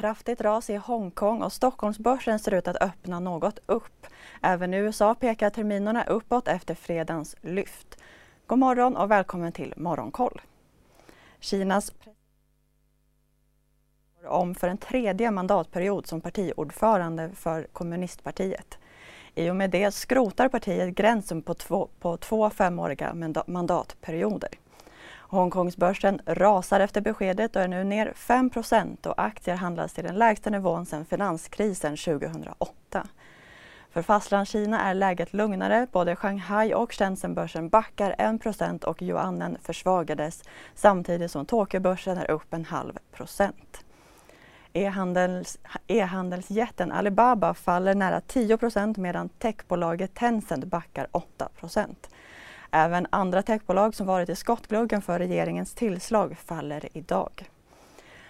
kraftigt ras i Hongkong och Stockholmsbörsen ser ut att öppna något upp. Även i USA pekar terminerna uppåt efter fredagens lyft. God morgon och välkommen till Morgonkoll. Kinas om för en tredje mandatperiod som partiordförande för kommunistpartiet. I och med det skrotar partiet gränsen på två, på två femåriga mandatperioder. Hongkongsbörsen rasar efter beskedet och är nu ner 5% och aktier handlas till den lägsta nivån sedan finanskrisen 2008. För Fastlandskina är läget lugnare. Både Shanghai och Shenzhenbörsen backar 1% och yuanen försvagades samtidigt som Tokyobörsen är upp en halv procent. E-handelsjätten Alibaba faller nära 10% medan techbolaget Tencent backar 8 Även andra techbolag som varit i skottgluggen för regeringens tillslag faller idag.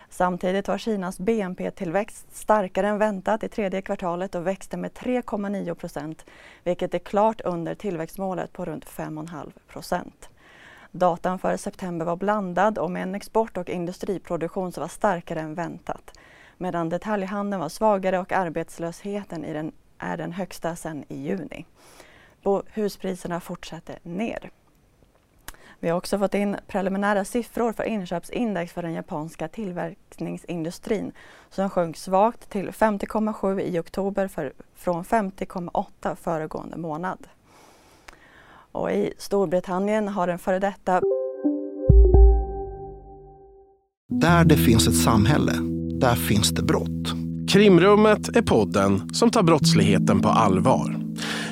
Samtidigt var Kinas BNP-tillväxt starkare än väntat i tredje kvartalet och växte med 3,9 procent, vilket är klart under tillväxtmålet på runt 5,5 procent. Datan för september var blandad och med en export och industriproduktion som var starkare än väntat, medan detaljhandeln var svagare och arbetslösheten i den, är den högsta sedan i juni. Huspriserna fortsätter ner. Vi har också fått in preliminära siffror för inköpsindex för den japanska tillverkningsindustrin som sjönk svagt till 50,7 i oktober för, från 50,8 föregående månad. Och I Storbritannien har den före detta... Där det finns ett samhälle, där finns det brott. Krimrummet är podden som tar brottsligheten på allvar.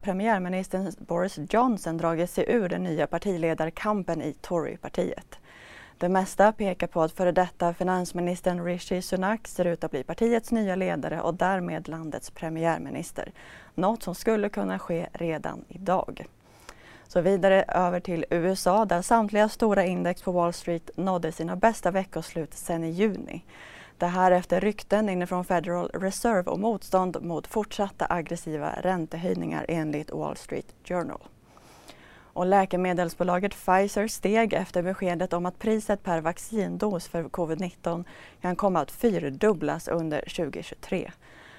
Premiärministern Boris Johnson dragit sig ur den nya partiledarkampen i Torypartiet. Det mesta pekar på att före detta finansministern Rishi Sunak ser ut att bli partiets nya ledare och därmed landets premiärminister. Något som skulle kunna ske redan idag. Så vidare över till USA där samtliga stora index på Wall Street nådde sina bästa veckoslut sedan i juni. Det här efter rykten inifrån Federal Reserve och motstånd mot fortsatta aggressiva räntehöjningar enligt Wall Street Journal. Och läkemedelsbolaget Pfizer steg efter beskedet om att priset per vaccindos för covid-19 kan komma att fyrdubblas under 2023.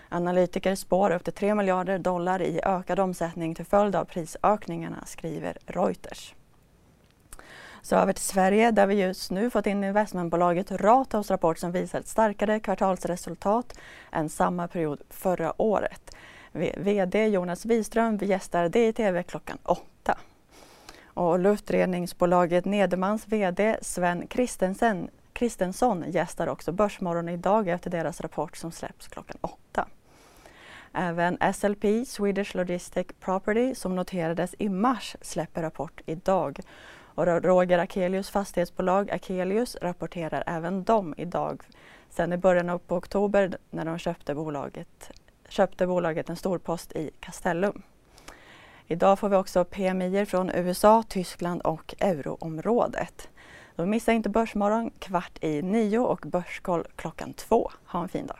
Analytiker spår upp till 3 miljarder dollar i ökad omsättning till följd av prisökningarna, skriver Reuters. Så över till Sverige där vi just nu fått in investmentbolaget Ratos rapport som visar ett starkare kvartalsresultat än samma period förra året. VD Jonas Wiström gästar DiTV klockan åtta. Och luftreningsbolaget Nedermans VD Sven Kristensen, Kristensson gästar också Börsmorgon idag efter deras rapport som släpps klockan åtta. Även SLP, Swedish Logistic Property, som noterades i mars släpper rapport idag. Och Roger Akelius fastighetsbolag Akelius rapporterar även de idag. Sen i början av oktober när de köpte bolaget, köpte bolaget en storpost i Castellum. Idag får vi också PMI från USA, Tyskland och euroområdet. Då missa inte Börsmorgon kvart i nio och Börskoll klockan två. Ha en fin dag.